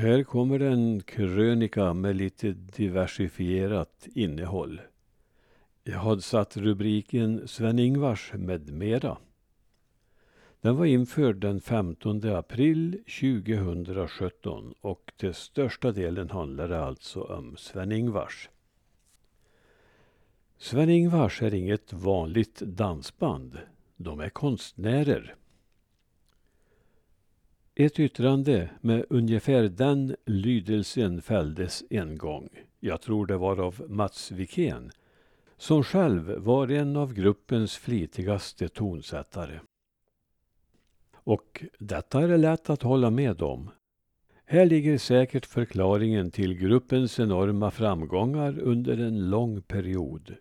Här kommer en krönika med lite diversifierat innehåll. Jag hade satt rubriken Sven-Ingvars med mera. Den var införd den 15 april 2017 och till största delen handlar det alltså om Sven-Ingvars. Sven-Ingvars är inget vanligt dansband. De är konstnärer. Ett yttrande med ungefär den lydelsen fälldes en gång. Jag tror det var av Mats Wikén, som själv var en av gruppens flitigaste tonsättare. Och detta är det lätt att hålla med om. Här ligger säkert förklaringen till gruppens enorma framgångar under en lång period.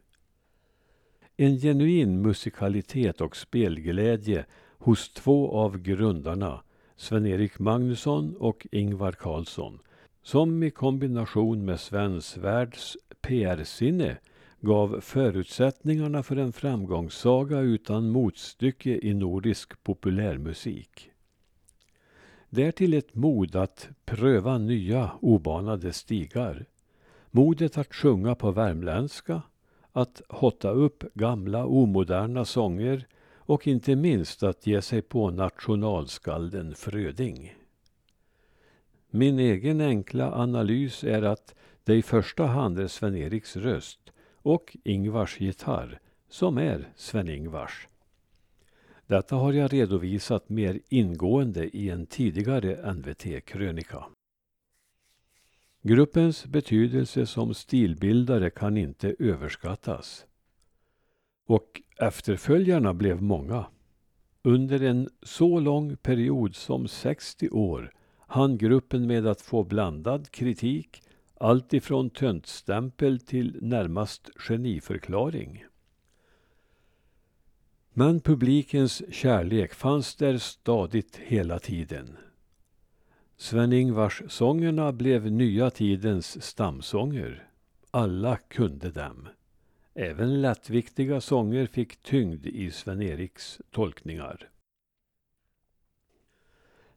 En genuin musikalitet och spelglädje hos två av grundarna Sven-Erik Magnusson och Ingvar Carlsson som i kombination med Sven Svärds PR-sinne gav förutsättningarna för en framgångssaga utan motstycke i nordisk populärmusik. Därtill ett mod att pröva nya obanade stigar. Modet att sjunga på värmländska, att hotta upp gamla omoderna sånger och inte minst att ge sig på nationalskalden Fröding. Min egen enkla analys är att det i första hand är Sven-Eriks röst och Ingvars gitarr som är Sven-Ingvars. Detta har jag redovisat mer ingående i en tidigare NVT-krönika. Gruppens betydelse som stilbildare kan inte överskattas. Och efterföljarna blev många. Under en så lång period som 60 år hann gruppen med att få blandad kritik, allt ifrån töntstämpel till närmast geniförklaring. Men publikens kärlek fanns där stadigt hela tiden. Sven-Ingvars-sångerna blev nya tidens stamsånger. Alla kunde dem. Även lättviktiga sånger fick tyngd i Sven-Eriks tolkningar.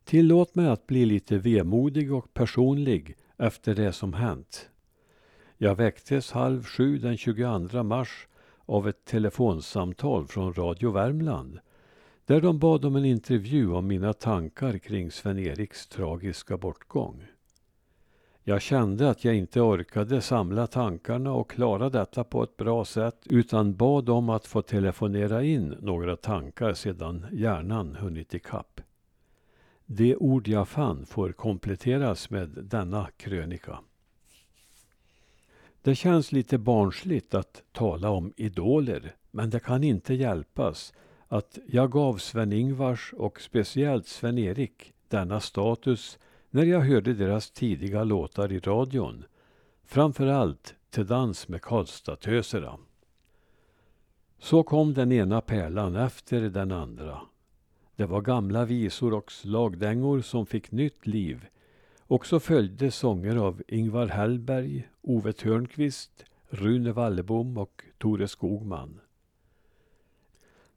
Tillåt mig att bli lite vemodig och personlig efter det som hänt. Jag väcktes halv sju den 22 mars av ett telefonsamtal från Radio Värmland där de bad om en intervju om mina tankar kring Sven-Eriks tragiska bortgång. Jag kände att jag inte orkade samla tankarna och klara detta på ett bra sätt utan bad om att få telefonera in några tankar sedan hjärnan hunnit ikapp. De ord jag fann får kompletteras med denna krönika. Det känns lite barnsligt att tala om idoler, men det kan inte hjälpas att jag gav Sven-Ingvars och speciellt Sven-Erik denna status när jag hörde deras tidiga låtar i radion. Framför allt Till dans med Karlstadtöserna. Så kom den ena pärlan efter den andra. Det var gamla visor och slagdängor som fick nytt liv. Och så följde sånger av Ingvar Hellberg, Ove Törnqvist, Rune Wallebom och Tore Skogman.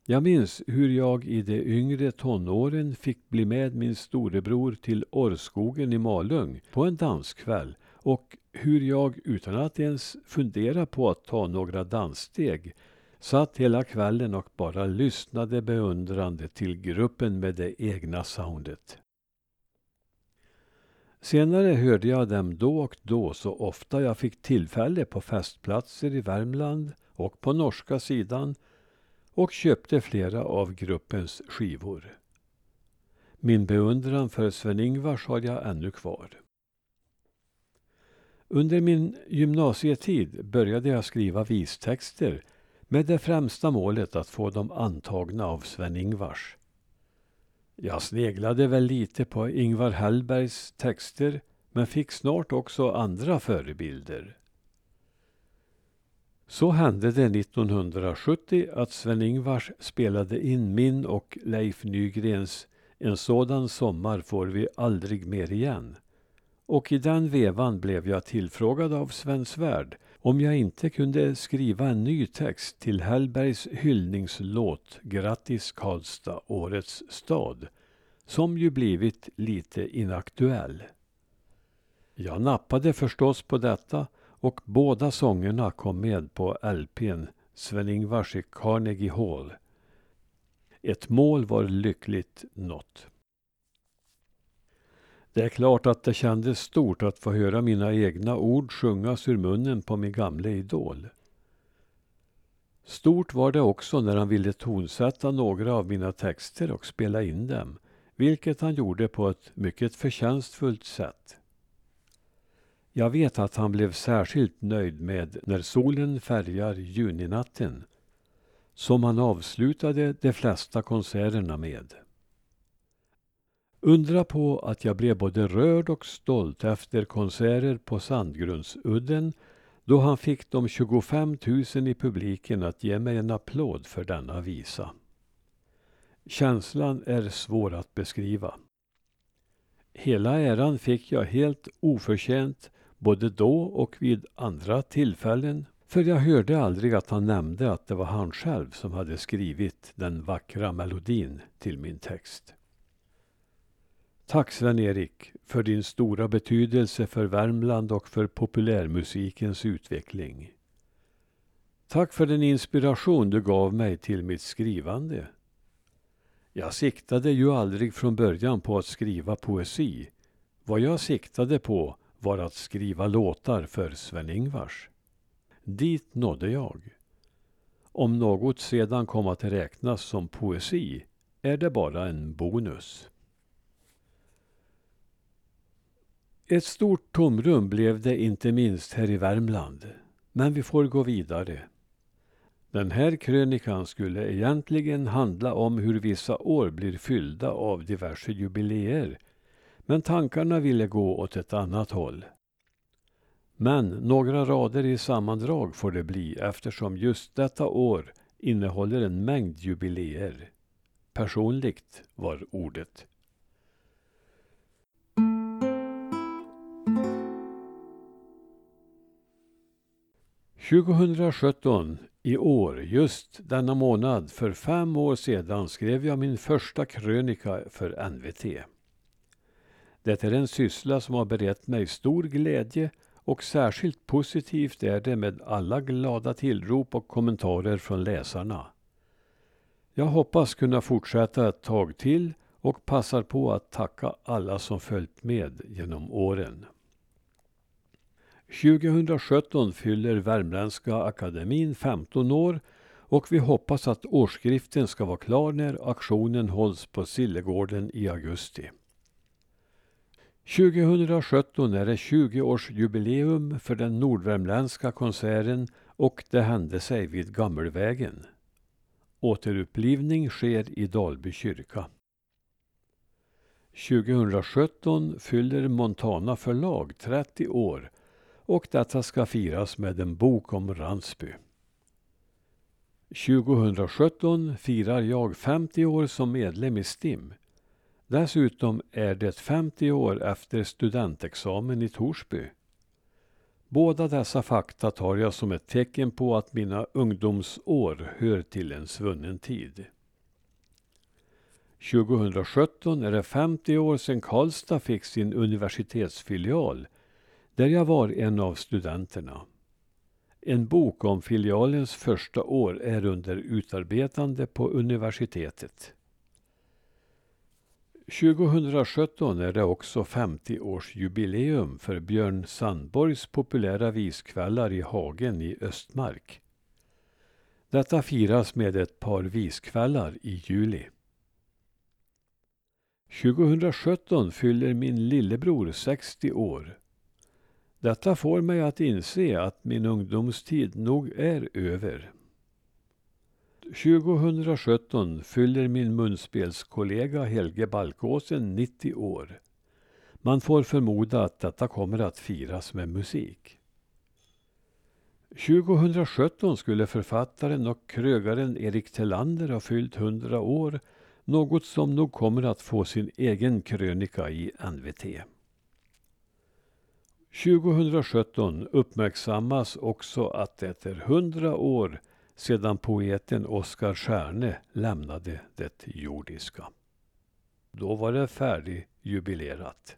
Jag minns hur jag i de yngre tonåren fick bli med min storebror till Orrskogen i Malung på en danskväll och hur jag utan att ens fundera på att ta några danssteg satt hela kvällen och bara lyssnade beundrande till gruppen med det egna soundet. Senare hörde jag dem då och då så ofta jag fick tillfälle på festplatser i Värmland och på norska sidan och köpte flera av gruppens skivor. Min beundran för Sven-Ingvars har jag ännu kvar. Under min gymnasietid började jag skriva vistexter med det främsta målet att få dem antagna av Sven-Ingvars. Jag sneglade väl lite på Ingvar Hellbergs texter men fick snart också andra förebilder. Så hände det 1970 att Sven-Ingvars spelade in min och Leif Nygrens En sådan sommar får vi aldrig mer igen. Och i den vevan blev jag tillfrågad av Sven Svärd om jag inte kunde skriva en ny text till Hellbergs hyllningslåt Grattis Karlstad, årets stad, som ju blivit lite inaktuell. Jag nappade förstås på detta och båda sångerna kom med på LPn Sven-Ingvars i Carnegie Hall. Ett mål var lyckligt nått. Det är klart att det kändes stort att få höra mina egna ord sjungas ur munnen på min gamle idol. Stort var det också när han ville tonsätta några av mina texter och spela in dem, vilket han gjorde på ett mycket förtjänstfullt sätt. Jag vet att han blev särskilt nöjd med När solen färgar juninatten, som han avslutade de flesta konserterna med. Undra på att jag blev både rörd och stolt efter konserter på Sandgrundsudden då han fick de 25 000 i publiken att ge mig en applåd för denna visa. Känslan är svår att beskriva. Hela äran fick jag helt oförtjänt både då och vid andra tillfällen för jag hörde aldrig att han nämnde att det var han själv som hade skrivit den vackra melodin till min text. Tack Sven-Erik för din stora betydelse för Värmland och för populärmusikens utveckling. Tack för den inspiration du gav mig till mitt skrivande. Jag siktade ju aldrig från början på att skriva poesi. Vad jag siktade på var att skriva låtar för Sven-Ingvars. Dit nådde jag. Om något sedan kom att räknas som poesi är det bara en bonus. Ett stort tomrum blev det inte minst här i Värmland. Men vi får gå vidare. Den här krönikan skulle egentligen handla om hur vissa år blir fyllda av diverse jubileer. Men tankarna ville gå åt ett annat håll. Men några rader i sammandrag får det bli eftersom just detta år innehåller en mängd jubileer. Personligt var ordet. 2017, i år, just denna månad för fem år sedan skrev jag min första krönika för NVT. Det är en syssla som har berett mig stor glädje och särskilt positivt är det med alla glada tillrop och kommentarer från läsarna. Jag hoppas kunna fortsätta ett tag till och passar på att tacka alla som följt med genom åren. 2017 fyller Värmländska akademin 15 år och vi hoppas att årsskriften ska vara klar när aktionen hålls på Sillegården i augusti. 2017 är det 20-årsjubileum för den nordvärmländska konserten och det hände sig vid Gammelvägen. Återupplivning sker i Dalby kyrka. 2017 fyller Montana förlag 30 år och detta ska firas med en bok om Ransby. 2017 firar jag 50 år som medlem i STIM. Dessutom är det 50 år efter studentexamen i Torsby. Båda dessa fakta tar jag som ett tecken på att mina ungdomsår hör till en svunnen tid. 2017 är det 50 år sedan Karlstad fick sin universitetsfilial där jag var en av studenterna. En bok om filialens första år är under utarbetande på universitetet. 2017 är det också 50-årsjubileum för Björn Sandborgs populära viskvällar i Hagen i Östmark. Detta firas med ett par viskvällar i juli. 2017 fyller min lillebror 60 år. Detta får mig att inse att min ungdomstid nog är över. 2017 fyller min munspelskollega Helge Balkåsen 90 år. Man får förmoda att detta kommer att firas med musik. 2017 skulle författaren och krögaren Erik Tellander ha fyllt 100 år, något som nog kommer att få sin egen krönika i NVT. 2017 uppmärksammas också att det är hundra år sedan poeten Oskar Stjärne lämnade det jordiska. Då var det färdigjubilerat.